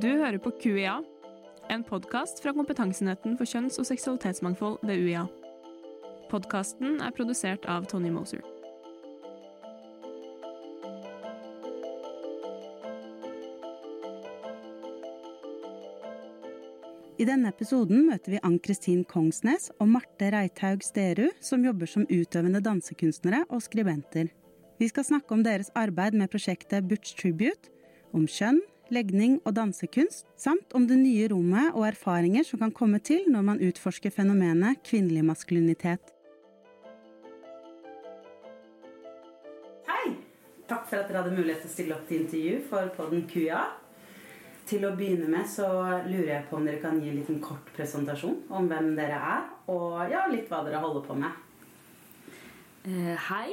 Du hører på QIA, en podkast fra Kompetansenheten for kjønns- og seksualitetsmangfold ved UiA. Podkasten er produsert av Tony Moser. I denne episoden møter vi Ann-Kristin Kongsnes og Marte Reithaug Sterud, som jobber som utøvende dansekunstnere og skribenter. Vi skal snakke om deres arbeid med prosjektet Butch Tribute, om kjønn, legning og dansekunst, samt om det nye rommet og erfaringer som kan komme til når man utforsker fenomenet kvinnelig maskulinitet. Hei! Takk for at dere hadde mulighet til å stille opp til intervju for podden QIA. Til å begynne med så lurer jeg på om dere kan gi en liten kort presentasjon om hvem dere er, og ja, litt hva dere holder på med. Uh, hei.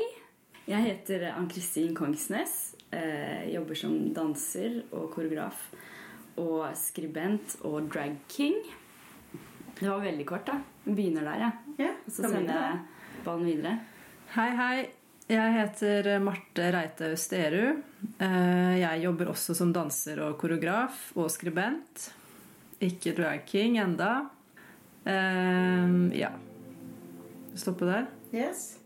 Jeg heter Ann-Kristin Kongsnes. Eh, jobber som danser og koreograf. Og skribent og drag king. Det var veldig kort, da. Begynner der, ja. Ja, Og så sender jeg ballen videre. Hei, hei. Jeg heter Marte Reithaug Sterud. Eh, Jeg jobber også som danser og koreograf og skribent. Ikke drag king enda. Eh, Ja. Stoppe der. Yes.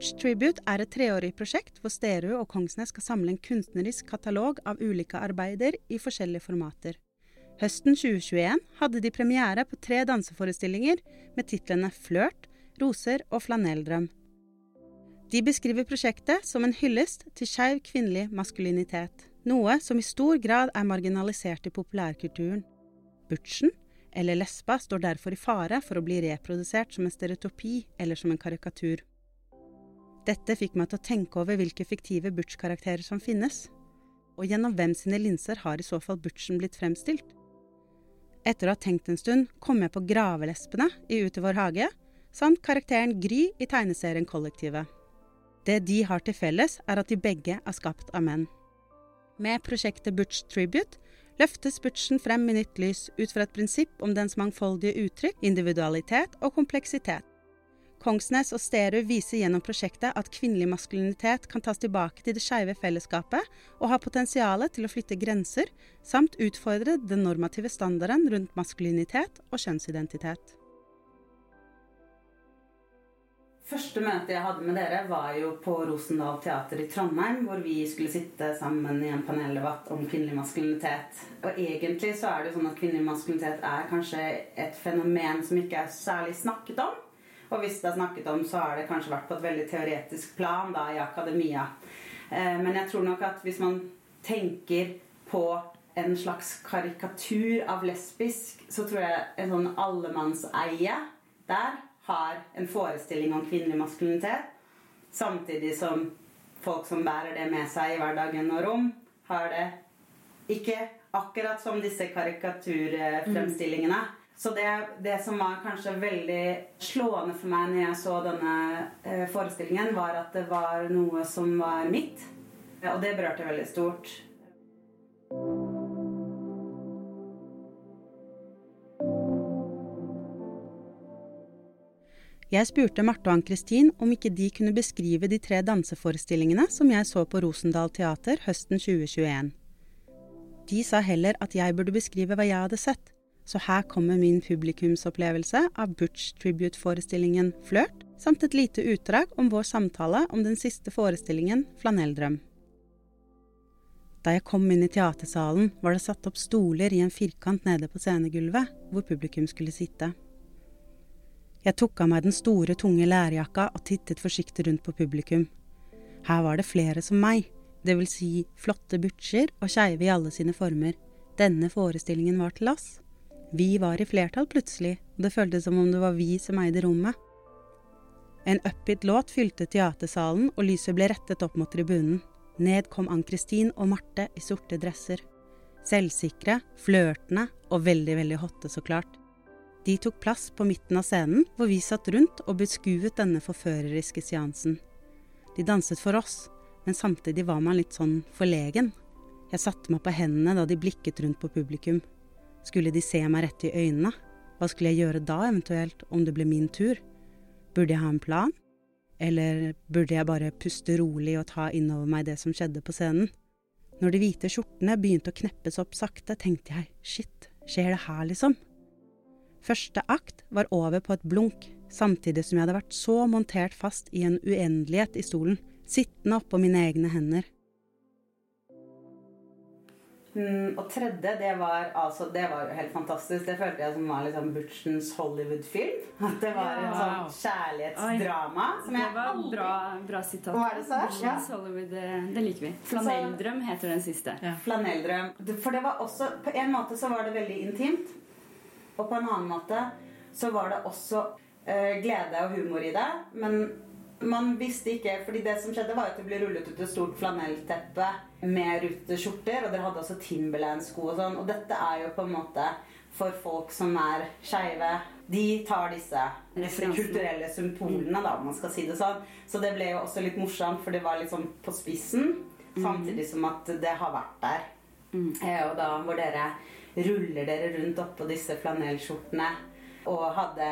Butch Tribute er et treårig prosjekt hvor Sterud og Kongsnes skal samle en kunstnerisk katalog av ulike arbeider i forskjellige formater. Høsten 2021 hadde de premiere på tre danseforestillinger med titlene Flørt, Roser og Flanelldrøm. De beskriver prosjektet som en hyllest til skeiv kvinnelig maskulinitet, noe som i stor grad er marginalisert i populærkulturen. Butchen, eller lesba, står derfor i fare for å bli reprodusert som en stereotopi eller som en karikatur. Dette fikk meg til å tenke over hvilke fiktive Butch-karakterer som finnes, og gjennom hvem sine linser har i så fall Butchen blitt fremstilt. Etter å ha tenkt en stund kom jeg på Gravelespene i Ut i vår hage, samt karakteren Gry i tegneserien Kollektivet. Det de har til felles, er at de begge er skapt av menn. Med prosjektet Butch Tribute løftes Butchen frem i nytt lys ut fra et prinsipp om dens mangfoldige uttrykk, individualitet og kompleksitet. Kongsnes og Sterud viser gjennom prosjektet at kvinnelig maskulinitet kan tas tilbake til det skeive fellesskapet og har potensial til å flytte grenser, samt utfordre den normative standarden rundt maskulinitet og kjønnsidentitet. Første møte jeg hadde med dere, var jo på Rosendal Teater i Trondheim, hvor vi skulle sitte sammen i en paneldebatt om kvinnelig maskulinitet. Og egentlig så er det jo sånn at kvinnelig maskulinitet er kanskje et fenomen som ikke er særlig snakket om. Og hvis det er snakket om, så har det kanskje vært på et veldig teoretisk plan da, i akademia. Eh, men jeg tror nok at hvis man tenker på en slags karikatur av lesbisk, så tror jeg en sånn allemannseie der har en forestilling om kvinnelig maskulinitet. Samtidig som folk som bærer det med seg i hverdagen og rom, har det ikke akkurat som disse karikaturfremstillingene. Så det, det som var kanskje veldig slående for meg når jeg så denne eh, forestillingen, var at det var noe som var mitt. Og det berørte veldig stort. Jeg spurte Marte og Ann-Kristin om ikke de kunne beskrive de tre danseforestillingene som jeg så på Rosendal Teater høsten 2021. De sa heller at jeg burde beskrive hva jeg hadde sett, så her kommer min publikumsopplevelse av Butch Tribute-forestillingen Flørt, samt et lite utdrag om vår samtale om den siste forestillingen Flanelldrøm. Da jeg kom inn i teatersalen, var det satt opp stoler i en firkant nede på scenegulvet, hvor publikum skulle sitte. Jeg tok av meg den store, tunge lærjakka og tittet forsiktig rundt på publikum. Her var det flere som meg, det vil si flotte butcher og skeive i alle sine former. Denne forestillingen var til oss. Vi var i flertall plutselig, og det føltes som om det var vi som eide rommet. En upbeat låt fylte teatersalen, og lyset ble rettet opp mot tribunen. Ned kom Ann-Kristin og Marte i sorte dresser. Selvsikre, flørtende og veldig, veldig hotte, så klart. De tok plass på midten av scenen, hvor vi satt rundt og beskuet denne forføreriske seansen. De danset for oss, men samtidig var man litt sånn forlegen. Jeg satte meg på hendene da de blikket rundt på publikum. Skulle de se meg rett i øynene? Hva skulle jeg gjøre da, eventuelt, om det ble min tur? Burde jeg ha en plan? Eller burde jeg bare puste rolig og ta innover meg det som skjedde på scenen? Når de hvite skjortene begynte å kneppes opp sakte, tenkte jeg shit, skjer det her, liksom? Første akt var over på et blunk, samtidig som jeg hadde vært så montert fast i en uendelighet i stolen, sittende oppå mine egne hender. Mm, og tredje, det var, altså, det var jo helt fantastisk. Det følte jeg som var liksom Butchens Hollywood-film. At det var en sånn kjærlighetsdrama. Som det jeg var aldri bra, bra sitat. Var det så? Butchens Ja. Hollywood, det, det liker vi. Flanelldrøm heter den siste. Flanelldrøm. For det var også På en måte så var det veldig intimt. Og på en annen måte så var det også uh, glede og humor i det. Men man visste ikke fordi det som skjedde, var at det ble rullet ut et stort flanellteppe med ruteskjorter. Og dere hadde også Timberland-sko og sånn. Og dette er jo på en måte for folk som er skeive. De tar disse, disse kulturelle symbolene, da, om man skal si det sånn. Så det ble jo også litt morsomt, for det var liksom på spissen. Samtidig som at det har vært der. Mm. og da hvor dere ruller dere rundt oppå disse flanellskjortene og hadde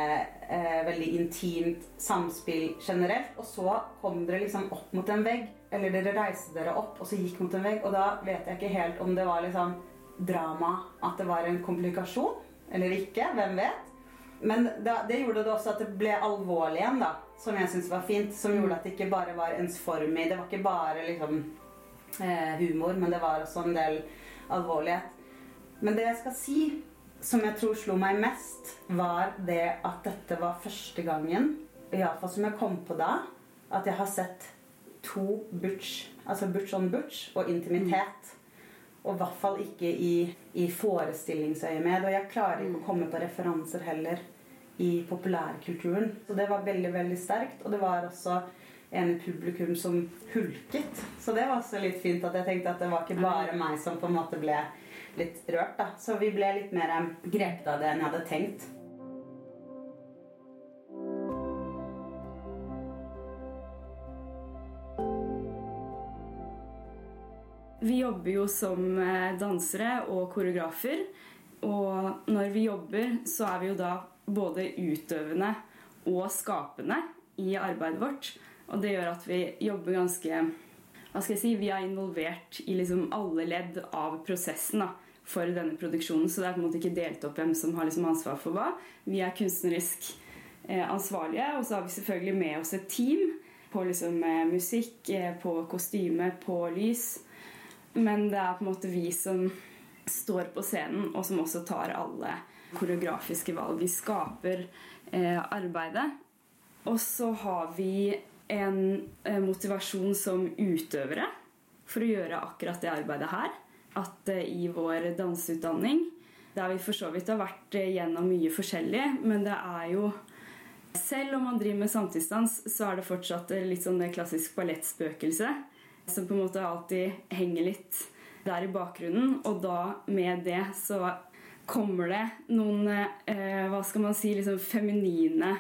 eh, veldig intimt samspill generelt. Og så kom dere liksom opp mot en vegg, eller dere reiste dere opp og så gikk mot en vegg. Og da vet jeg ikke helt om det var liksom drama, at det var en komplikasjon eller ikke. Hvem vet? Men da, det gjorde det også at det ble alvorlig igjen, da. Som jeg syns var fint. Som gjorde at det ikke bare var ensformig. Det var ikke bare liksom eh, humor, men det var også en del alvorlighet. Men det jeg skal si, som jeg tror slo meg mest, var det at dette var første gangen, iallfall som jeg kom på da, at jeg har sett to butch, altså butch on butch og intimitet. Og i hvert fall ikke i, i forestillingsøyemed. Og jeg klarer ikke å komme på referanser heller i populærkulturen. Så det var veldig, veldig sterkt. Og det var også en i publikum som hulket. Så det var også litt fint at jeg tenkte at det var ikke bare meg som på en måte ble litt rørt. da. Så vi ble litt mer eh, grepet av det enn jeg hadde tenkt. Vi jobber jo som eh, dansere og koreografer. Og når vi jobber, så er vi jo da både utøvende og skapende i arbeidet vårt. Og det gjør at vi jobber ganske Hva skal jeg si Vi er involvert i liksom alle ledd av prosessen da, for denne produksjonen. Så det er på en måte ikke delt opp hvem som har liksom ansvar for hva. Vi er kunstnerisk eh, ansvarlige, og så har vi selvfølgelig med oss et team på liksom eh, musikk, eh, på kostyme, på lys. Men det er på en måte vi som står på scenen, og som også tar alle koreografiske valg. Vi skaper eh, arbeidet. Og så har vi en eh, motivasjon som utøvere for å gjøre akkurat det arbeidet her. At eh, i vår danseutdanning, der vi for så vidt har vært eh, gjennom mye forskjellig, men det er jo selv om man driver med samtidsdans, så er det fortsatt litt sånn det klassisk ballettspøkelse som på en måte alltid henger litt der i bakgrunnen. Og da med det så kommer det noen eh, hva skal man si liksom feminine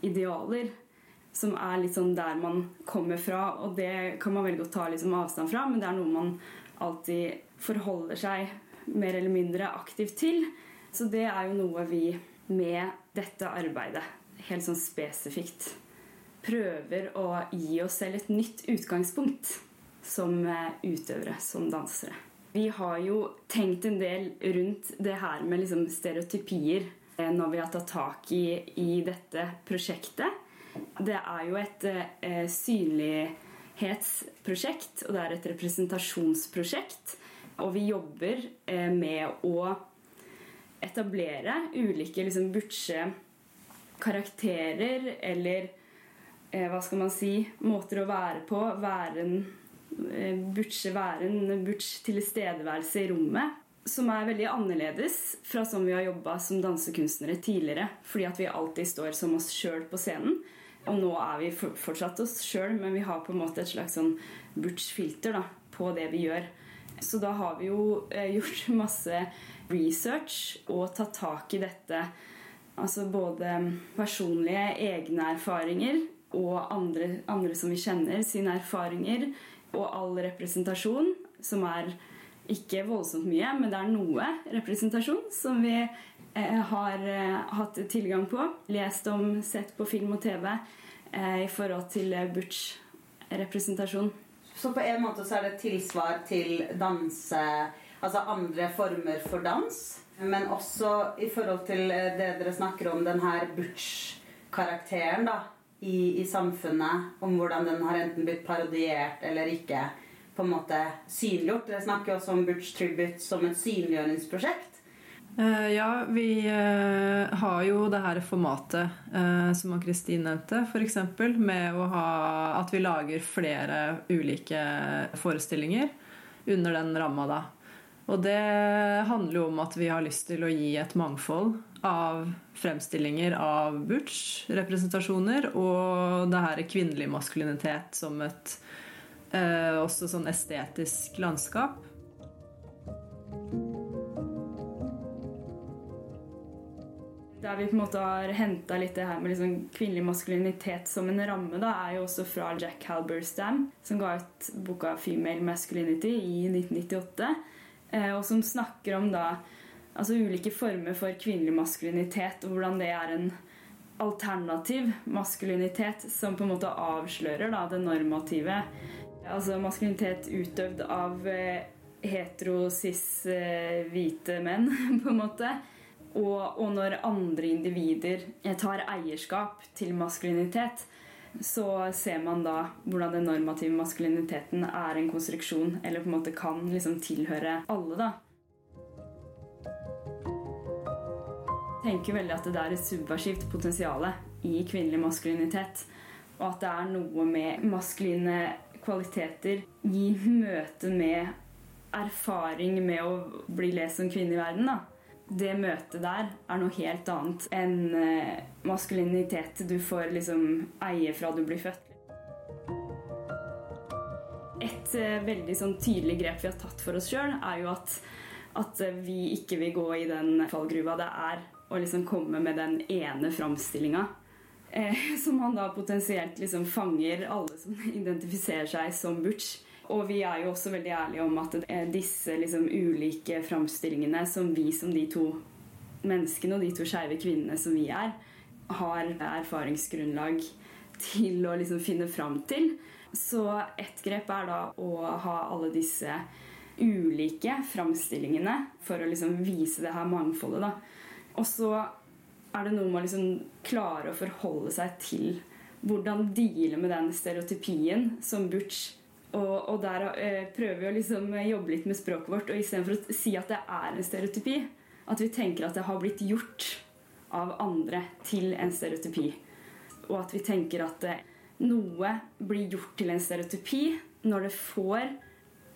bevegelsesidealer. Som er sånn der man kommer fra. Og det kan man velge å ta liksom avstand fra, men det er noe man alltid forholder seg mer eller mindre aktivt til. Så det er jo noe vi med dette arbeidet helt sånn spesifikt prøver å gi oss selv et nytt utgangspunkt som eh, utøvere, som dansere. Vi har jo tenkt en del rundt det her med liksom stereotypier når vi har tatt tak i, i dette prosjektet. Det er jo et eh, synlighetsprosjekt, og det er et representasjonsprosjekt. Og vi jobber eh, med å etablere ulike liksom, butche-karakterer eller eh, hva skal man si måter å være på. Være en eh, butche, være en butch tilstedeværelse i rommet. Som er veldig annerledes fra sånn vi har jobba som dansekunstnere tidligere. Fordi at vi alltid står som oss sjøl på scenen. Og nå er vi fortsatt oss sjøl, men vi har på en måte et slags sånn butch-filter på det vi gjør. Så da har vi jo eh, gjort masse research og tatt tak i dette. Altså både personlige egne erfaringer og andre, andre som vi kjenner, sine erfaringer. Og all representasjon, som er ikke voldsomt mye, men det er noe representasjon som vi eh, har eh, hatt tilgang på. Lest om, sett på film og TV eh, i forhold til Butch-representasjon. Så på en måte så er det et tilsvar til danse Altså andre former for dans. Men også i forhold til det dere snakker om, den her Butch-karakteren da i, i samfunnet. Om hvordan den har enten blitt parodiert eller ikke på en måte synliggjort. Dere snakker også om Butch Tribute som et synliggjøringsprosjekt. Eh, ja, vi eh, har jo det her formatet eh, som Ann-Kristin nevnte, f.eks. Med å ha at vi lager flere ulike forestillinger under den ramma, da. Og det handler jo om at vi har lyst til å gi et mangfold av fremstillinger av Butch-representasjoner og det her kvinnelig maskulinitet som et eh, også sånn estetisk landskap. Der vi på en måte har henta litt det her med liksom kvinnelig maskulinitet som en ramme, da, er jo også fra Jack Halberstam, som ga ut boka 'Female Masculinity' i 1998. Eh, og som snakker om da altså ulike former for kvinnelig maskulinitet, og hvordan det er en alternativ maskulinitet som på en måte avslører da, det normative. Altså maskulinitet utøvd av eh, hetero-cis eh, menn, på en måte. Og, og, når andre individer tar eierskap til maskulinitet, så ser man da hvordan den normative maskuliniteten er en konstruksjon, eller på en måte kan liksom tilhøre alle, da. Jeg tenker veldig at det er et subversivt potensial i kvinnelig maskulinitet. Og at det er noe med maskuline kvaliteter i møte med erfaring med å bli lest som kvinne i verden. da det møtet der er noe helt annet enn eh, maskulinitet du får liksom eie fra du blir født. Et eh, veldig sånn tydelig grep vi har tatt for oss sjøl, er jo at, at, vi ikke vil gå i den fallgruva det er å liksom komme med den ene framstillinga. Eh, som han da potensielt liksom fanger alle som identifiserer seg som butch og vi er jo også veldig ærlige om at disse liksom, ulike framstillingene som vi som de to menneskene og de to skeive kvinnene som vi er, har erfaringsgrunnlag til å liksom finne fram til. Så ett grep er da å ha alle disse ulike framstillingene for å liksom vise det her mangfoldet. da. Og så er det noe med å liksom klare å forholde seg til hvordan deale med den stereotypien som Butch og, og der eh, prøver vi å liksom jobbe litt med språket vårt. Og istedenfor å si at det er en stereotypi, at vi tenker at det har blitt gjort av andre til en stereotypi. Og at vi tenker at eh, noe blir gjort til en stereotypi når det får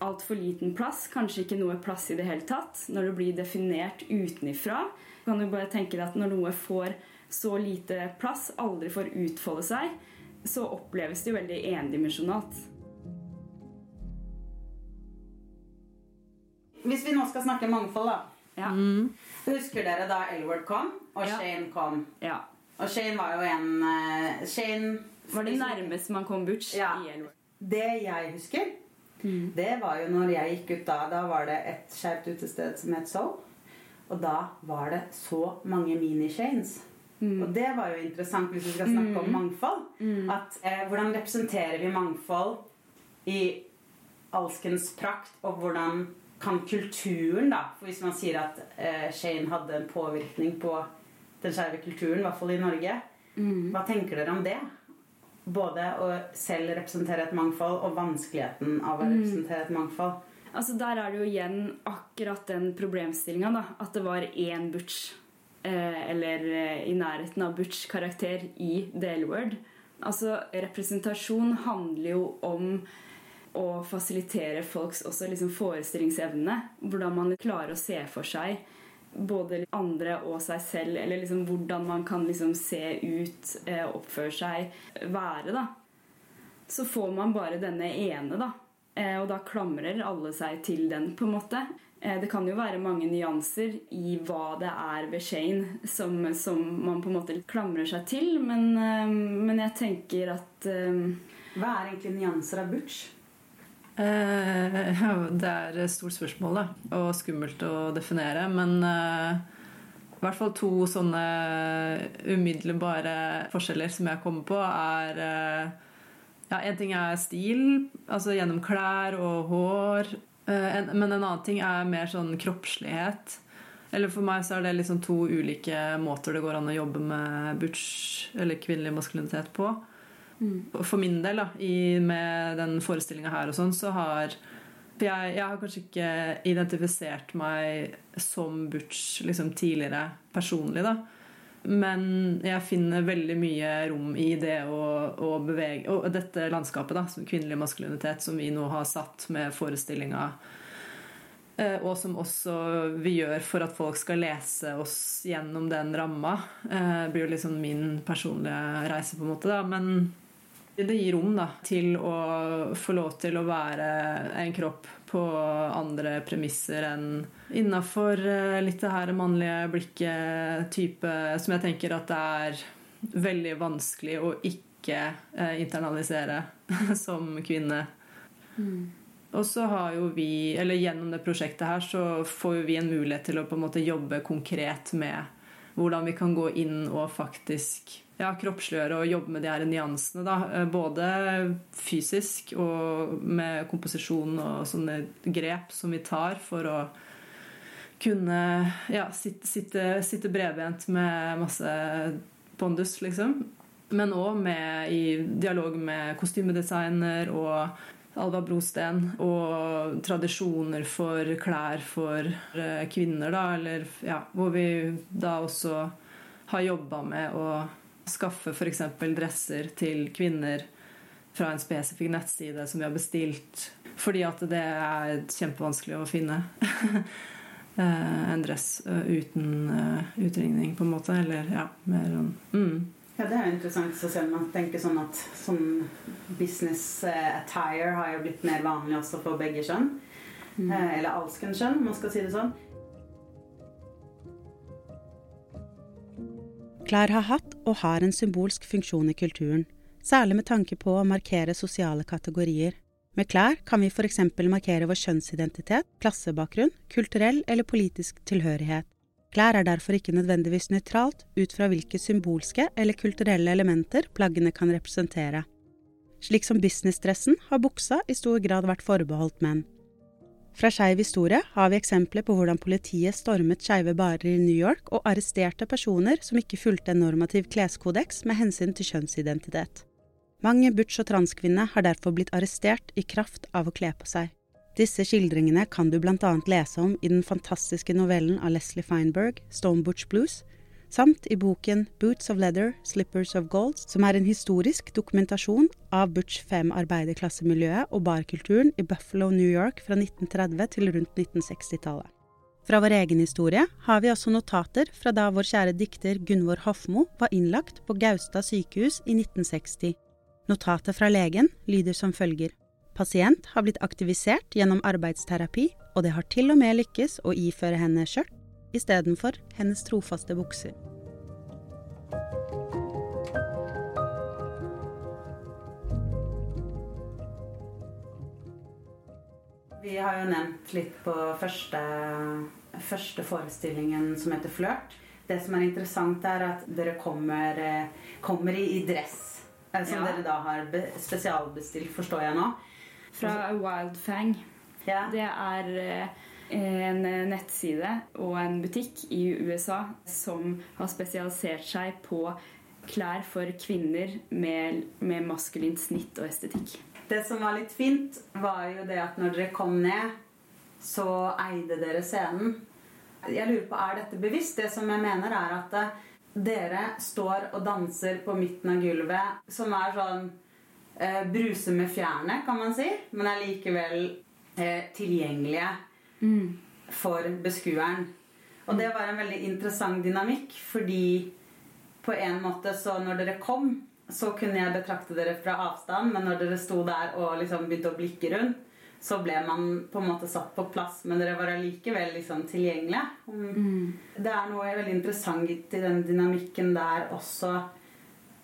altfor liten plass, kanskje ikke noe plass i det hele tatt. Når det blir definert utenifra. Kan du bare tenke deg at Når noe får så lite plass, aldri får utfolde seg, så oppleves det jo veldig endimensjonalt. Hvis vi nå skal snakke mangfold, da. Ja. Mm. Husker dere da Elward kom, og ja. Shane kom? Ja. Og Shane var jo en uh, Shane Var det nærmeste man kom Butch ja. i Elward? Det jeg husker, mm. det var jo når jeg gikk ut da. Da var det et skjevt utested som het Soul. Og da var det så mange mini-Shanes. Mm. Og det var jo interessant hvis vi skal snakke om mm. mangfold. Mm. At eh, Hvordan representerer vi mangfold i alskens prakt, og hvordan kan kulturen, da For hvis man sier at eh, Shane hadde en påvirkning på den skeive kulturen, i hvert fall i Norge, mm. hva tenker dere om det? Både å selv representere et mangfold og vanskeligheten av å mm. representere et mangfold. Altså Der er det jo igjen akkurat den problemstillinga, At det var én Butch, eh, eller eh, i nærheten av Butch-karakter i Deleword. Altså, representasjon handler jo om å fasilitere folks også liksom forestillingsevne. Hvordan man klarer å se for seg både andre og seg selv, eller liksom hvordan man kan liksom se ut, eh, oppføre seg, være, da. Så får man bare denne ene, da. Eh, og da klamrer alle seg til den, på en måte. Eh, det kan jo være mange nyanser i hva det er ved Shane som, som man på en måte klamrer seg til, men, men jeg tenker at Hva er egentlig nyanser av Butch? Eh, det er et stort spørsmål da, og skummelt å definere. Men eh, i hvert fall to sånne umiddelbare forskjeller som jeg kommer på, er eh, ja, En ting er stil, altså gjennom klær og hår. Eh, men en annen ting er mer sånn kroppslighet. Eller For meg så er det liksom to ulike måter det går an å jobbe med butch, eller kvinnelig maskulinitet, på. Mm. For min del, da, i, med den forestillinga her og sånn, så har for jeg, jeg, har kanskje ikke identifisert meg som butch liksom, tidligere personlig, da. Men jeg finner veldig mye rom i det å, å bevege Og dette landskapet, da, som kvinnelig maskulinitet, som vi nå har satt med forestillinga. Eh, og som også vi gjør for at folk skal lese oss gjennom den ramma. Det eh, blir jo liksom min personlige reise, på en måte. da, Men det gir rom da, til å få lov til å være en kropp på andre premisser enn innafor eh, litt det her mannlige blikket-type, som jeg tenker at det er veldig vanskelig å ikke eh, internalisere som kvinne. Mm. Og så har jo vi, eller gjennom det prosjektet her, så får vi en mulighet til å på en måte jobbe konkret med hvordan vi kan gå inn og faktisk ja, kroppsliggjøre og jobbe med de her nyansene. Da. Eh, både fysisk og med komposisjon og sånne grep som vi tar for å kunne ja, sitte, sitte, sitte bredbent med masse pondus, liksom. Men òg i dialog med kostymedesigner og Alva Brosten og tradisjoner for klær for eh, kvinner, da, eller ja, hvor vi da også har jobba med å skaffe f.eks. dresser til kvinner fra en spesifikk nettside som vi har bestilt fordi at det er kjempevanskelig å finne eh, en dress eh, uten utringning, på en måte. Eller ja, mer sånn mm. Ja, Det er jo interessant å se man tenker sånn at sånn business attire har jo blitt mer vanlig også for begge kjønn. Mm. Eller alskens kjønn, om man skal si det sånn. Klær har hatt og har en symbolsk funksjon i kulturen, særlig med tanke på å markere sosiale kategorier. Med klær kan vi f.eks. markere vår kjønnsidentitet, klassebakgrunn, kulturell eller politisk tilhørighet. Klær er derfor ikke nødvendigvis nøytralt ut fra hvilke symbolske eller kulturelle elementer plaggene kan representere. Slik som businessdressen har buksa i stor grad vært forbeholdt menn. Fra Skeiv historie har vi eksempler på hvordan politiet stormet skeive barer i New York og arresterte personer som ikke fulgte en normativ kleskodeks med hensyn til kjønnsidentitet. Mange butch- og transkvinner har derfor blitt arrestert i kraft av å kle på seg. Disse skildringene kan du annet lese om i den fantastiske novellen av Leslie Feinberg, Stone Butch Blues, samt i boken Boots of Leather, Slippers of Gold, som er en historisk dokumentasjon av Butch Fem-arbeiderklassemiljøet og barkulturen i Buffalo, New York fra 1930 til rundt 1960-tallet. Fra vår egen historie har vi også notater fra da vår kjære dikter Gunvor Hofmo var innlagt på Gaustad sykehus i 1960. Notatet fra legen lyder som følger. Pasient har blitt aktivisert gjennom arbeidsterapi, og det har til og med lykkes å iføre henne skjørt istedenfor hennes trofaste bukser. Vi har jo nevnt litt på første, første forestillingen som heter 'Flørt'. Det som er interessant, er at dere kommer, kommer i, i dress. Eh, som ja. dere da har spesialbestilt, forstår jeg nå. Fra Wild Fang. Ja. Det er eh, en nettside og en butikk i USA som har spesialisert seg på klær for kvinner med, med maskulint snitt og estetikk. Det som var litt fint, var jo det at når dere kom ned, så eide dere scenen. Jeg lurer på, Er dette bevisst? Det som jeg mener, er at eh, dere står og danser på midten av gulvet, som er sånn eh, bruse med fjærene, kan man si, men er likevel eh, tilgjengelige mm. for beskueren. Og det var en veldig interessant dynamikk, fordi på en måte så når dere kom, så kunne jeg betrakte dere fra avstand, men når dere sto der og liksom begynte å blikke rundt, så ble man på en måte satt på plass, men dere var allikevel liksom tilgjengelige. Mm. Det er noe veldig interessant i den dynamikken der også,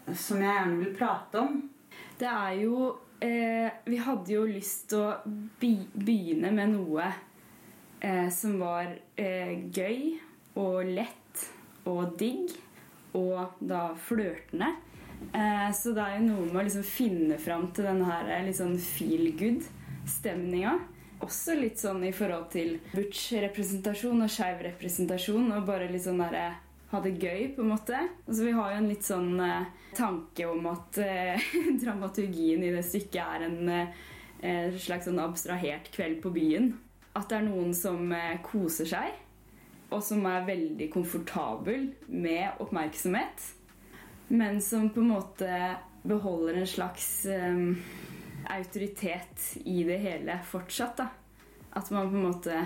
som jeg gjerne vil prate om. Det er jo eh, Vi hadde jo lyst til å begynne med noe eh, som var eh, gøy og lett og digg. Og da flørtende. Eh, så det er jo noe med å liksom finne fram til den her eh, litt sånn feel good-stemninga. Også litt sånn i forhold til butch-representasjon og skeiv representasjon. Og bare litt sånn derre ha det gøy, på en måte. Altså, vi har jo en litt sånn eh, tanke om at eh, dramaturgien i det stykket er en eh, slags sånn abstrahert kveld på byen. At det er noen som eh, koser seg, og som er veldig komfortabel med oppmerksomhet. Men som på en måte beholder en slags um, autoritet i det hele fortsatt. da. At man på en måte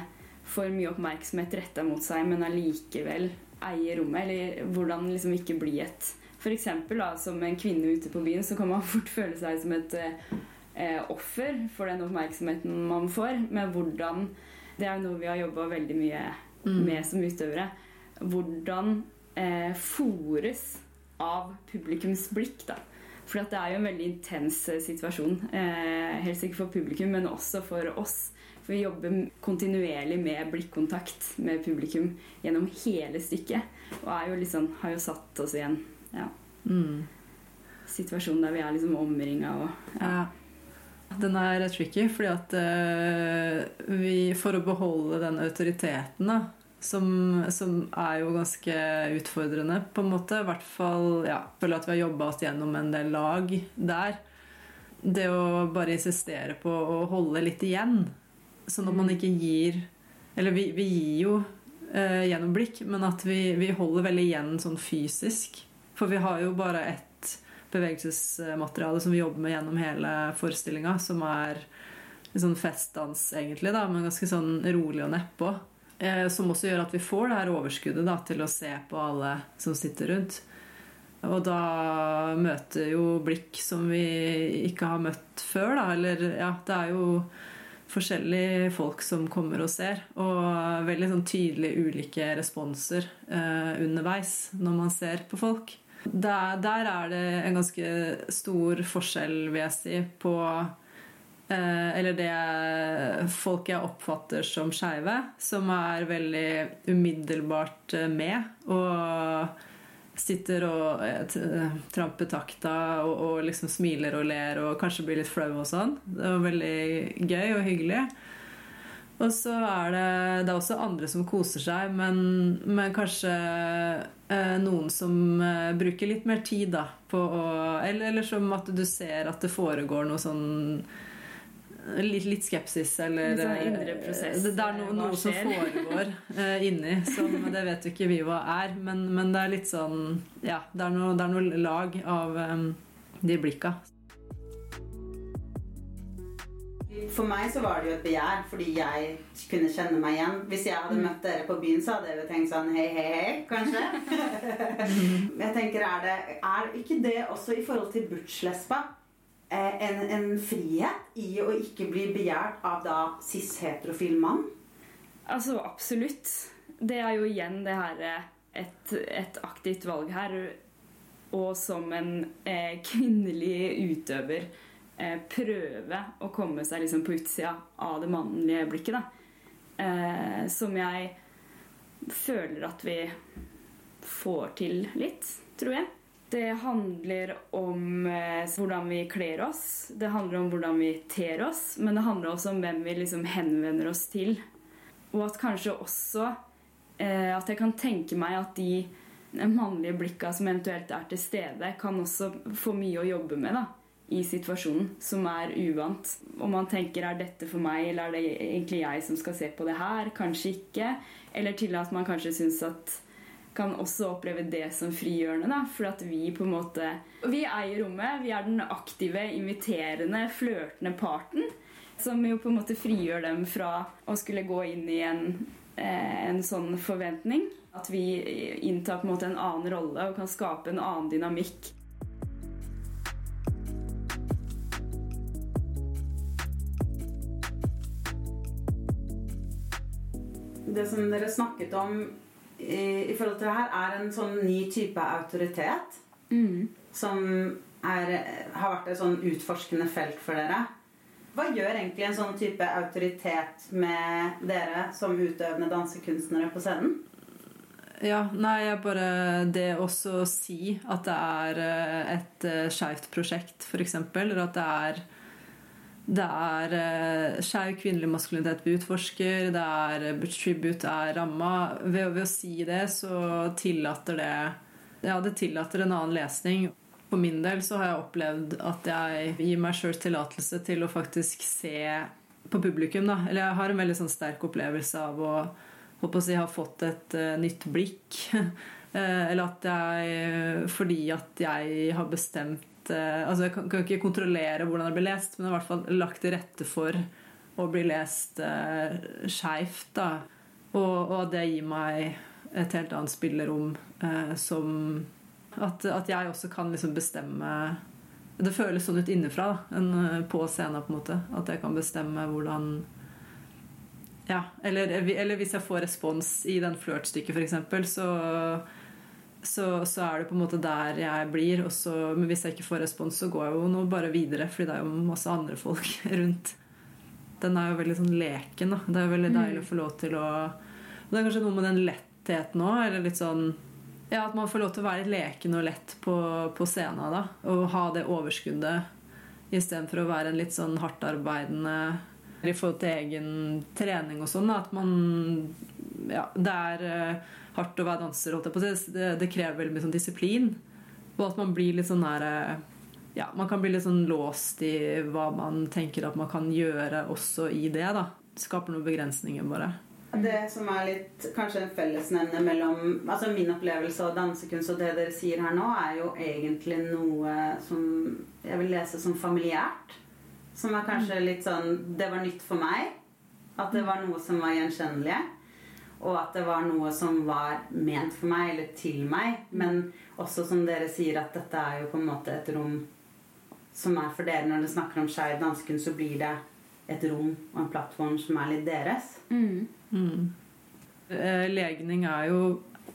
får mye oppmerksomhet retta mot seg, men allikevel eier rommet. Eller hvordan liksom ikke bli et eksempel som en kvinne ute på byen, så kan man fort føle seg som et eh, offer for den oppmerksomheten man får. Men hvordan Det er jo noe vi har jobba veldig mye med som utøvere. Hvordan eh, fòres av publikums blikk, da. For det er jo en veldig intens eh, situasjon. Eh, helst ikke for publikum, men også for oss. For vi jobber kontinuerlig med blikkontakt med publikum gjennom hele stykket. Og er jo liksom, har jo satt oss i en ja, Mm. situasjon der vi er liksom omringa og ja. Ja. Den er tricky, fordi at uh, vi For å beholde den autoriteten, da, som, som er jo ganske utfordrende, på en måte I hvert fall ja, føler at vi har jobba oss gjennom en del lag der. Det å bare insistere på å holde litt igjen, sånn at man ikke gir Eller vi, vi gir jo eh, gjennom blikk, men at vi, vi holder veldig igjen sånn fysisk. For vi har jo bare ett bevegelsesmateriale som vi jobber med gjennom hele forestillinga, som er en sånn festdans, egentlig, da, men ganske sånn rolig og nedpå. Eh, som også gjør at vi får det her overskuddet da, til å se på alle som sitter rundt. Og da møter jo blikk som vi ikke har møtt før, da. Eller ja, det er jo forskjellige folk som kommer og ser. Og veldig sånn tydelige ulike responser eh, underveis når man ser på folk. Der, der er det en ganske stor forskjell, vil jeg si, på eh, Eller det folk jeg oppfatter som skeive, som er veldig umiddelbart eh, med. Og sitter og eh, tramper takta og, og, liksom smiler og ler og kanskje blir litt flau og sånn. Det var veldig gøy og hyggelig. Og så er det, det er også andre som koser seg, men, men kanskje eh, noen som eh, bruker litt mer tid da, på å eller, eller som at du ser at det foregår noe sånn Litt, litt, skepsis eller sånn indre prosess, Det, det er no, noe som foregår eh, inni som Det vet jo ikke vi hva er, men, men, det er litt sånn Ja, det er noe, det er noe lag av um, de blikka. For meg så var det jo et begjær fordi jeg kunne kjenne meg igjen. Hvis jeg hadde møtt dere på byen, så hadde jeg jo tenkt sånn hei, hei, hei, kanskje. jeg tenker, er det er ikke det også i forhold til butch-lesba en, en, frihet i å ikke bli begjært av da cis-heterofil mann? Altså absolutt. Det er jo igjen det her et, et aktivt valg her. Og som en eh, kvinnelig utøver eh, prøve å komme seg liksom på utsida av det mannlige blikket. Eh, som jeg føler at vi får til litt, tror jeg. Det handler om eh, hvordan vi kler oss, det handler om hvordan vi ter oss, men det handler også om hvem vi liksom henvender oss til. Og at kanskje også eh, At jeg kan tenke meg at de mannlige blikka som eventuelt er til stede, kan også få mye å jobbe med. da i situasjonen som er uvant. Om man tenker er dette for meg, eller er det egentlig jeg som skal se på det her? Kanskje ikke. Eller til at man kanskje syns at kan også oppleve det som frigjørende. da, For at vi på en måte Vi eier rommet. Vi er den aktive, inviterende, flørtende parten. Som jo på en måte frigjør dem fra å skulle gå inn i en, eh, en sånn forventning. At vi inntar på en måte en annen rolle og kan skape en annen dynamikk. Det som dere snakket om i, i, forhold til det her, er en sånn ny type autoritet. Mm. Som er, har vært et sånn utforskende felt for dere. Hva gjør egentlig en sånn type autoritet med dere som utøvende dansekunstnere på scenen? Ja, nei, jeg bare Det også å si at det er eh, et uh, skeivt prosjekt, f.eks., eller at det er det er uh, skeiv kvinnelig maskulinitet vi utforsker. Det er uh, Tribute er ramma. Ved, ved, å si det, så tillater det Ja, det tillater en annen lesning. For min del så har jeg opplevd at jeg gir meg sjøl tillatelse til å faktisk se på publikum. da. Eller jeg har en veldig sånn sterk opplevelse av å håper å si, har fått et uh, nytt blikk. Eh, eller at jeg Fordi at jeg har bestemt Altså, jeg kan, kan, ikke kontrollere hvordan det blir lest, men jeg har i hvert fall lagt til rette for å bli lest eh, skeivt, da. Og, og det gir meg et helt annet spillerom eh, som at, at, jeg også kan liksom bestemme Det føles sånn ut innenfra enn på scenen, på en måte. At jeg kan bestemme hvordan ja, eller, eller, hvis jeg får respons i den flørtstykket, f.eks., så, så, så er det på en måte der jeg blir. Så, men hvis jeg ikke får respons, så går jeg jo nå bare videre, fordi det er jo masse andre folk rundt. Den er jo veldig sånn leken. da Det er jo veldig deilig å få lov til å det er kanskje noe med den lettheten òg, eller litt sånn ja, At man får lov til å være litt leken og lett på, på scenen. da Og ha det overskuddet istedenfor å være en litt sånn hardtarbeidende i forhold til egen trening og sånn. At man Ja, det er uh, hardt å være danser. Det, det, krever veldig mye sånn disiplin. Og at man blir litt sånn der ja, man kan bli litt sånn låst i hva man tenker at man kan gjøre også i det. da. Det skaper noen begrensninger, bare. Det som er litt kanskje en fellesnevner mellom altså min opplevelse av dansekunst og det dere sier her nå, er jo egentlig noe som jeg vil lese som familiært. Som er kanskje litt sånn Det var nytt for meg. At det var noe som var gjenkjennelig. Og at det var noe som var ment for meg, eller til meg. Men også som dere sier, at dette er jo på en måte et rom som er for dere. Når dere snakker om skeiv dansken, så blir det et rom og en plattform som er litt deres. Mm. Mm. Legning er jo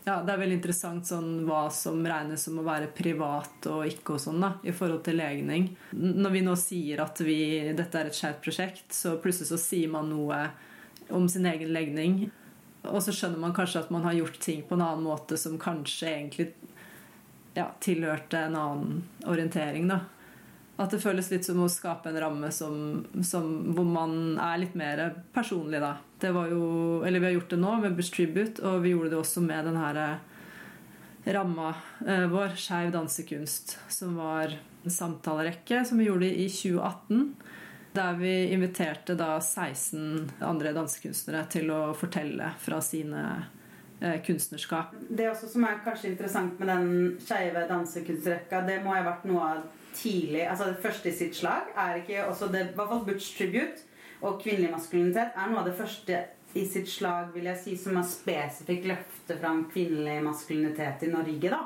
ja, Det er veldig interessant sånn, hva som regnes som å være privat og ikke og sånn da, i forhold til legning. Når vi nå sier at vi, dette er et skjevt prosjekt, så plutselig så sier man noe om sin egen legning. Og så skjønner man kanskje at man har gjort ting på en annen måte som kanskje egentlig ja, tilhørte en annen orientering. da. At det føles litt som å skape en ramme som, som, hvor man er litt mer personlig, da. Det var jo Eller vi har gjort det nå med Bush Tribute, og vi gjorde det også med den her eh, ramma eh, vår, Skeiv dansekunst, som var en samtalerekke som vi gjorde i 2018. Der vi inviterte da 16 andre dansekunstnere til å fortelle fra sine eh, kunstnerskap. Det også som er kanskje interessant med den skeive dansekunstrekka, det må ha vært noe av tidlig Altså det første i sitt slag er ikke også det, I hvert fall Butch Tribute og kvinnelig maskulinitet er noe av det første i sitt slag vil jeg si, som har spesifikt løftet fram kvinnelig maskulinitet i Norge. da.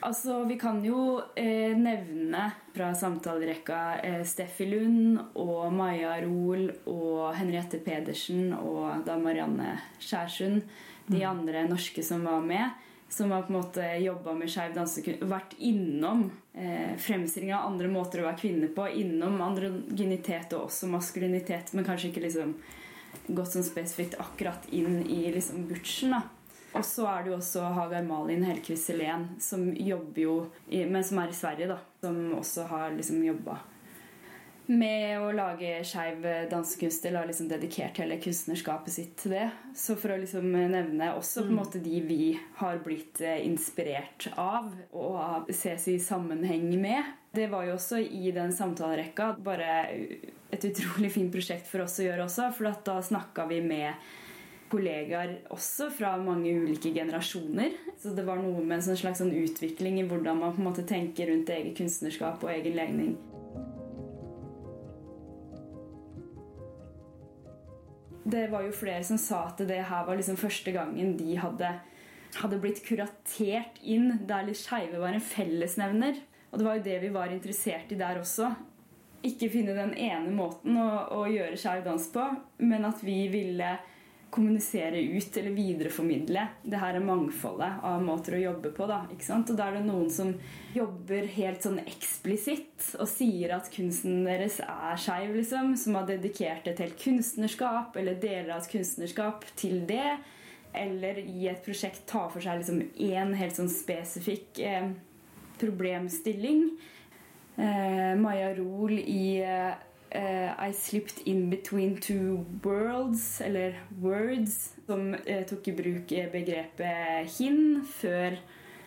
Altså, Vi kan jo eh, nevne fra samtalerekka eh, Steffi Lund og Maja Roel og Henriette Pedersen og da Marianne Skjærsund, de mm. andre norske som var med som har på en måte jobba med skeiv dansekunst, vært innom eh, fremstillinga av andre måter å være kvinne på, innom androgenitet og også maskulinitet, men kanskje ikke liksom gått sånn spesifikt akkurat inn i liksom butchen. da. Og så er det jo også Hagar Malin Hellquist Selén, som jobber jo i, men som er i Sverige, da. Som også har liksom jobba med å lage skeiv dansekunst eller har liksom dedikert hele kunstnerskapet sitt til det. Så for å liksom nevne også på en mm. måte de vi har blitt eh, inspirert av og ses i sammenheng med. Det var jo også i den samtalerekka bare et utrolig fint prosjekt for oss å gjøre også. For da snakka vi med kollegaer også fra mange ulike generasjoner. Så det var noe med en sånn slags sånn utvikling i hvordan man på en måte tenker rundt eget kunstnerskap og egen legning. det var jo flere som sa at det her var liksom første gangen de hadde, hadde blitt kuratert inn der litt skeive var en fellesnevner. Og det var jo det vi var interessert i der også. Ikke finne den ene måten å, å gjøre skeiv dans på, men at vi ville kommunisere ut eller videreformidle det her er mangfoldet av måter å jobbe på. da, ikke sant? Og da er det noen som jobber helt sånn eksplisitt og sier at kunsten deres er skeiv, liksom. Som har dedikert et helt kunstnerskap eller deler av et kunstnerskap til det. eller i et prosjekt ta for seg liksom én helt sånn spesifikk eh, problemstilling. Eh, Maja Rol i eh, I Slipped In Between Two Worlds, eller Words, som uh, tok i bruk begrepet hin før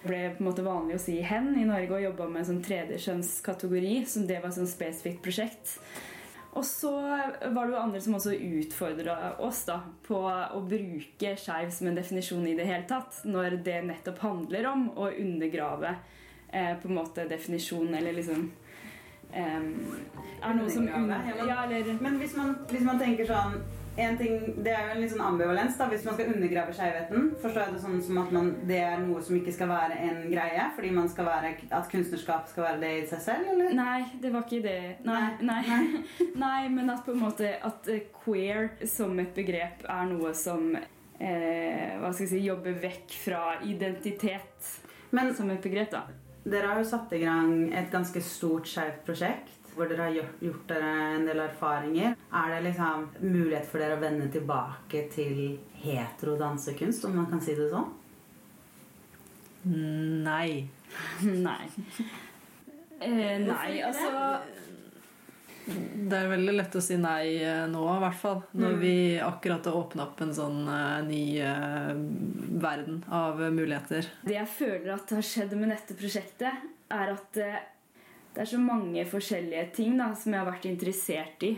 det ble på en måte vanlig å si hen i Norge, og jobba med en sånn tredjekjønnskategori, som det var et sånn spesifikt prosjekt. Og så var det jo andre som også utfordra oss da, på å bruke skeiv som en definisjon i det hele tatt, når det nettopp handler om å undergrave eh, på en måte definisjonen, eller liksom eh, Er noe som ja, Men hvis man, hvis man tenker sånn en ting, Det er jo en litt sånn ambivalens da, hvis man skal undergrave skjevheten. Forstår jeg det sånn som at man, det er noe som ikke skal være en greie? Fordi man skal være, at kunstnerskap skal være det i seg selv, eller? Nei, det var ikke det. Nei, nei. nei. nei men at på en måte at eh, queer som et begrep er noe som eh, hva skal jeg si, jobber vekk fra identitet men, som et begrep, da. Dere har jo satt i gang et ganske stort skjevt prosjekt hvor dere har gjort dere en del erfaringer. Er det liksom mulighet for dere å vende tilbake til hetero dansekunst, om man kan si det sånn? Nei. nei. Eh, nei, altså Det er veldig lett å si nei eh, nå, i hvert fall. Når mm. vi akkurat har åpna opp en sånn uh, ny uh, verden av muligheter. Det jeg føler at har skjedd med dette prosjektet, er at det er så mange forskjellige ting da, som jeg har vært interessert i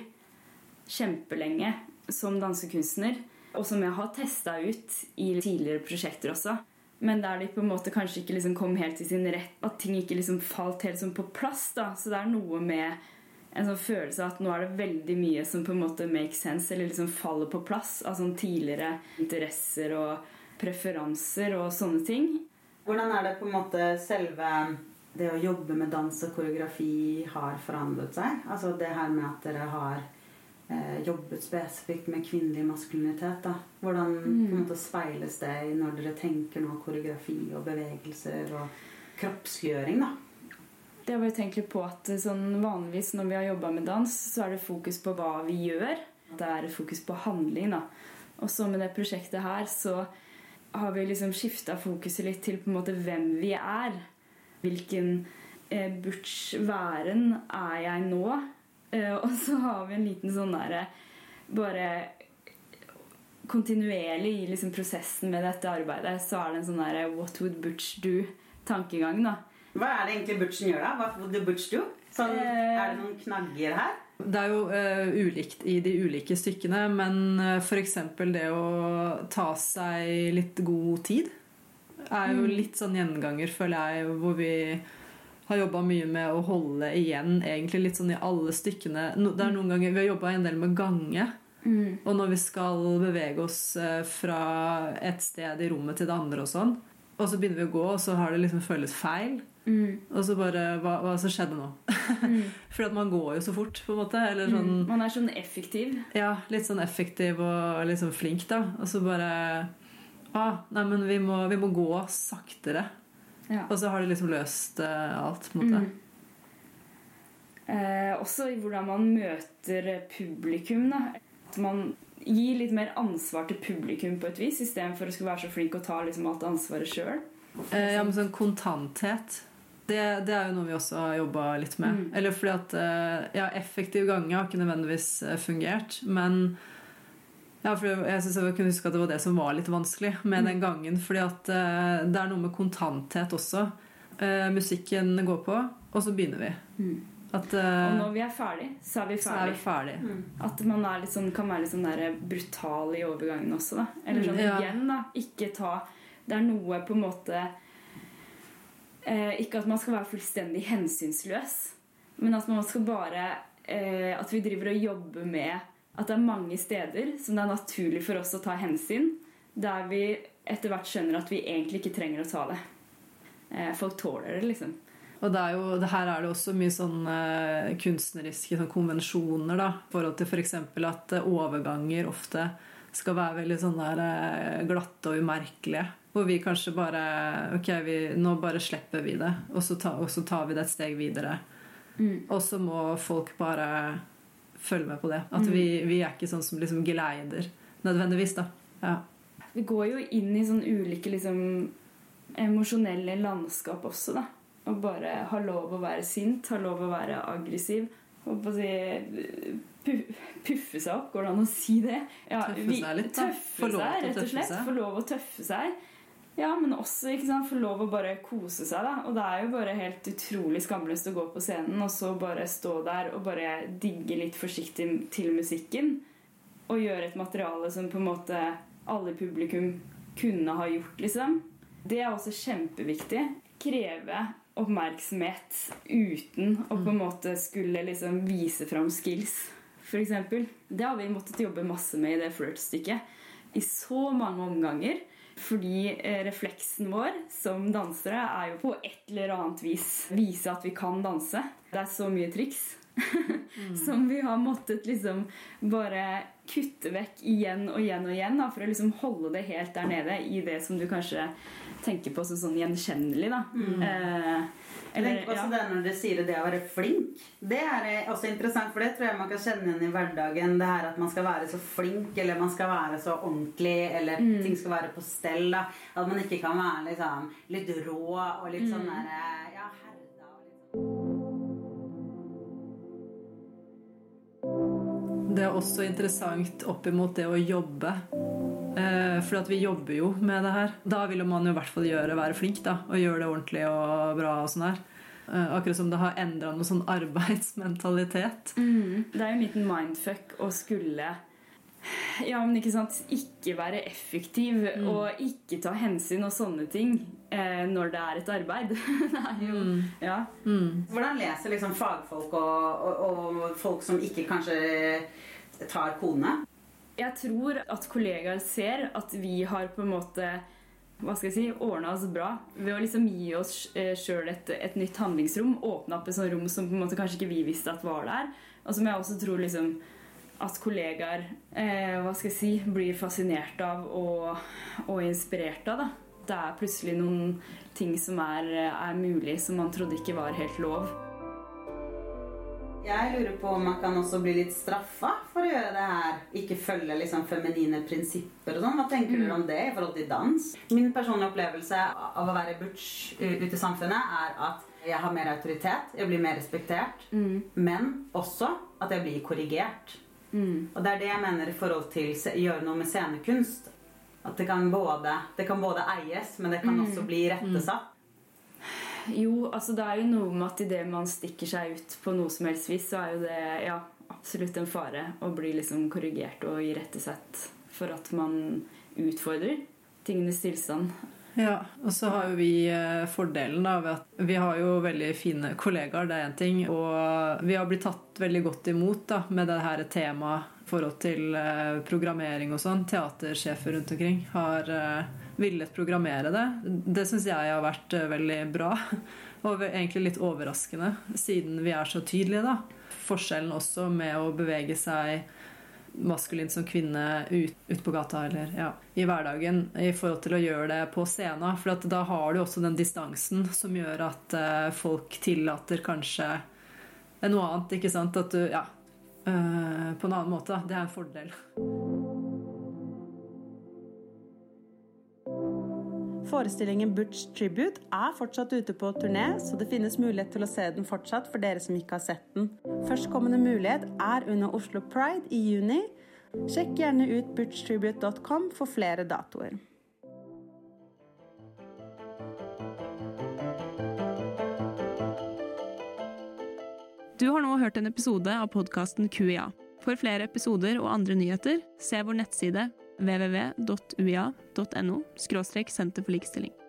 kjempelenge som dansekunstner. Og som jeg har testa ut i tidligere prosjekter også. Men der de på en måte kanskje ikke liksom kom helt til sin rett. At ting ikke liksom falt helt sånn på plass. da. Så det er noe med en sånn følelse av at nå er det veldig mye som på en måte makes sense, eller liksom faller på plass av sånn tidligere interesser og preferanser og sånne ting. Hvordan er det på en måte selve det å jobbe med dans og koreografi har forandret seg. Altså det her med at dere har eh, jobbet spesifikt med kvinnelig maskulinitet. Da. Hvordan mm. på en mm. måte speiles det når dere tenker nå koreografi og bevegelser og kroppsgjøring? da? Har vi tenkt litt på at sånn Vanligvis når vi har jobba med dans, så er det fokus på hva vi gjør. Det er fokus på handling. da. Og så med det prosjektet her så har vi liksom skifta fokuset litt til på en måte hvem vi er hvilken eh, butch væren er jeg nå? Eh, og så har vi en liten sånn derre Bare kontinuerlig i liksom prosessen med dette arbeidet så er det en sånn derre What would butch do-tankegang. da. Hva er det egentlig butchen gjør, da? Hva the butch do? Sånn, eh, er det noen knagger her? Det er jo uh, ulikt i de ulike stykkene, men uh, f.eks. det å ta seg litt god tid er jo mm. litt sånn gjenganger, føler jeg, hvor vi har jobba mye med å holde igjen egentlig litt sånn i alle stykkene. Det er noen ganger Vi har jobba en del med gange. Mm. Og når vi skal bevege oss eh, fra et sted i rommet til det andre, og sånn Og så begynner vi å gå, og så har det liksom føles feil. Mm. Og så bare Hva, hva som skjedde nå? Mm. For man går jo så fort, på en måte. Sånn, mm. Man er sånn effektiv. Ja, litt sånn effektiv og litt sånn flink, da. Og så bare ah, nei, men vi må, vi må gå saktere. Ja. Og så har de liksom løst uh, alt, på en måte. Mm. Eh, også i hvordan man møter publikum. Da. At man gir litt mer ansvar til publikum på et vis, istedenfor å skulle være så flink og ta liksom, alt ansvaret sjøl. Eh, ja, men sånn kontanthet det, det, er jo noe vi også har jobba litt med. Mm. Eller fordi at eh, ja, effektiv gange har ikke nødvendigvis eh, fungert, men ja, for jeg synes jeg kunne huske at det var det som var litt vanskelig med mm. den gangen. fordi at uh, det er noe med kontanthet også. Musikken går på, og så begynner vi. Mm. At, og når vi er ferdig, så er vi ferdig. Er vi ferdig. Mm. At man sånn, kan være litt sånn der brutal i overgangen også. Da. Eller sånn ja. igjen, da. Ikke ta Det er noe på en måte Ikke at man skal være fullstendig hensynsløs, men at man skal bare At vi driver og jobber med at det er mange steder som det er naturlig for oss å ta hensyn, der vi etter hvert skjønner at vi egentlig ikke trenger å ta det. Eh, folk tåler det, liksom. Og det er jo, det her er det også mye sånn uh, kunstneriske sånn konvensjoner. da, I forhold til f.eks. For at uh, overganger ofte skal være veldig sånn der uh, glatte og umerkelige. Hvor vi kanskje bare Ok, vi, nå bare slipper vi det, og så, ta, og så tar vi det et steg videre. Mm. Og så må folk bare følge med på det. At mm. vi, vi, er ikke sånn som liksom geleider nødvendigvis. da. Ja. Vi går jo inn i sånn ulike liksom emosjonelle landskap også, da. Og bare ha lov å være sint, ha lov å være aggressiv. Og på å si puffe seg opp, går det an å si det? Ja, tøffe seg litt, da. Tøffe seg, rett og slett. Få lov å tøffe seg. Ja, men også ikke sant, få lov å bare kose seg. da Og det er jo bare helt utrolig skamløst å gå på scenen og så bare stå der og bare digge litt forsiktig til musikken. Og gjøre et materiale som på en måte alle publikum kunne ha gjort, liksom. Det er også kjempeviktig. Kreve oppmerksomhet uten å på en måte skulle liksom vise fram skills, f.eks. Det har vi måttet jobbe masse med i det flørtstykket i så mange omganger. Fordi eh, refleksen vår som dansere er jo på et eller annet vis vise at vi kan danse. Det er så mye triks mm. som vi har måttet liksom bare kutte vekk igjen og igjen og igjen da, for å liksom holde det helt der nede i det som du kanskje tenker på som sånn gjenkjennelig. da. Mm. Eh, eller, tenker også ja. det når dere sier det å være flink. Det er eh, også interessant, for det tror jeg man kan kjenne igjen i hverdagen. Det her at man skal være så flink, eller man skal være så ordentlig, eller mm. ting skal være på stell. Da. At man ikke kan være liksom, litt rå og litt sånn mm. sånn derre ja, herda og litt sånn. Det er også interessant opp imot det å jobbe. Eh, for at vi jobber jo med det her. Da vil man jo i hvert fall gjøre, være flink da, og gjøre det ordentlig og bra. og sånn her. Eh, akkurat som det har endra noe sånn arbeidsmentalitet. Mm. Det er jo en liten mindfuck å skulle ja, men ikke sant Ikke være effektiv mm. og ikke ta hensyn og sånne ting eh, når det er et arbeid. det er jo mm. Ja. Mm. Hvordan leser liksom fagfolk og, og, og, folk som ikke kanskje tar kone? Jeg tror at kollegaer ser at vi har på en måte hva skal jeg si, ordna oss bra ved å liksom gi oss eh, sjøl et, et, nytt handlingsrom. Åpne opp et sånt rom som på en måte kanskje ikke vi visste at var der. Og som jeg også tror liksom at kollegaer eh, hva skal jeg si, blir fascinert av og, og inspirert av. da. Det er plutselig noen ting som er, er mulig, som man trodde ikke var helt lov. Jeg lurer på om man kan også bli litt straffa for å gjøre det her. Ikke følge liksom feminine prinsipper og sånn. Hva tenker mm. du om det i forhold til dans? Min personlige opplevelse av å være butch ute i samfunnet er at jeg har mer autoritet, jeg blir mer respektert, mm. men også at jeg blir korrigert. Mm. Og det er det jeg mener i forhold til å gjøre noe med scenekunst. At det kan både, det kan både eies, men det kan mm. også bli rettesatt. Jo, altså det er jo noe med at idet man stikker seg ut på noe som helst vis, så er jo det ja, absolutt en fare å bli liksom korrigert og irettesatt for at man utfordrer tingenes tilstand. Ja, og så har jo vi eh, fordelen av at vi har jo veldig fine kollegaer, det er én ting. Og vi har blitt tatt veldig godt imot da med det her temaet i forhold til eh, programmering og sånn. Teatersjefer rundt omkring har eh, villet programmere det. Det syns jeg har vært veldig bra. Og egentlig litt overraskende, siden vi er så tydelige, da. Forskjellen også med å bevege seg maskulint som kvinne ut, ut, på gata eller ja, i hverdagen i forhold til å gjøre det på scenen. For da har du også den distansen som gjør at uh, folk tillater kanskje noe annet. ikke sant? At du Ja. Uh, på en annen måte. Det er en fordel. Forestillingen Butch Tribute er fortsatt ute på turné, så det finnes mulighet til å se den fortsatt for dere som ikke har sett den. Førstkommende mulighet er under Oslo Pride i juni. Sjekk gjerne ut butchtribute.com for flere datoer. Du har nå hørt en episode av podkasten QIA. For flere episoder og andre nyheter, se vår nettside www.uia.no – senter for likestilling.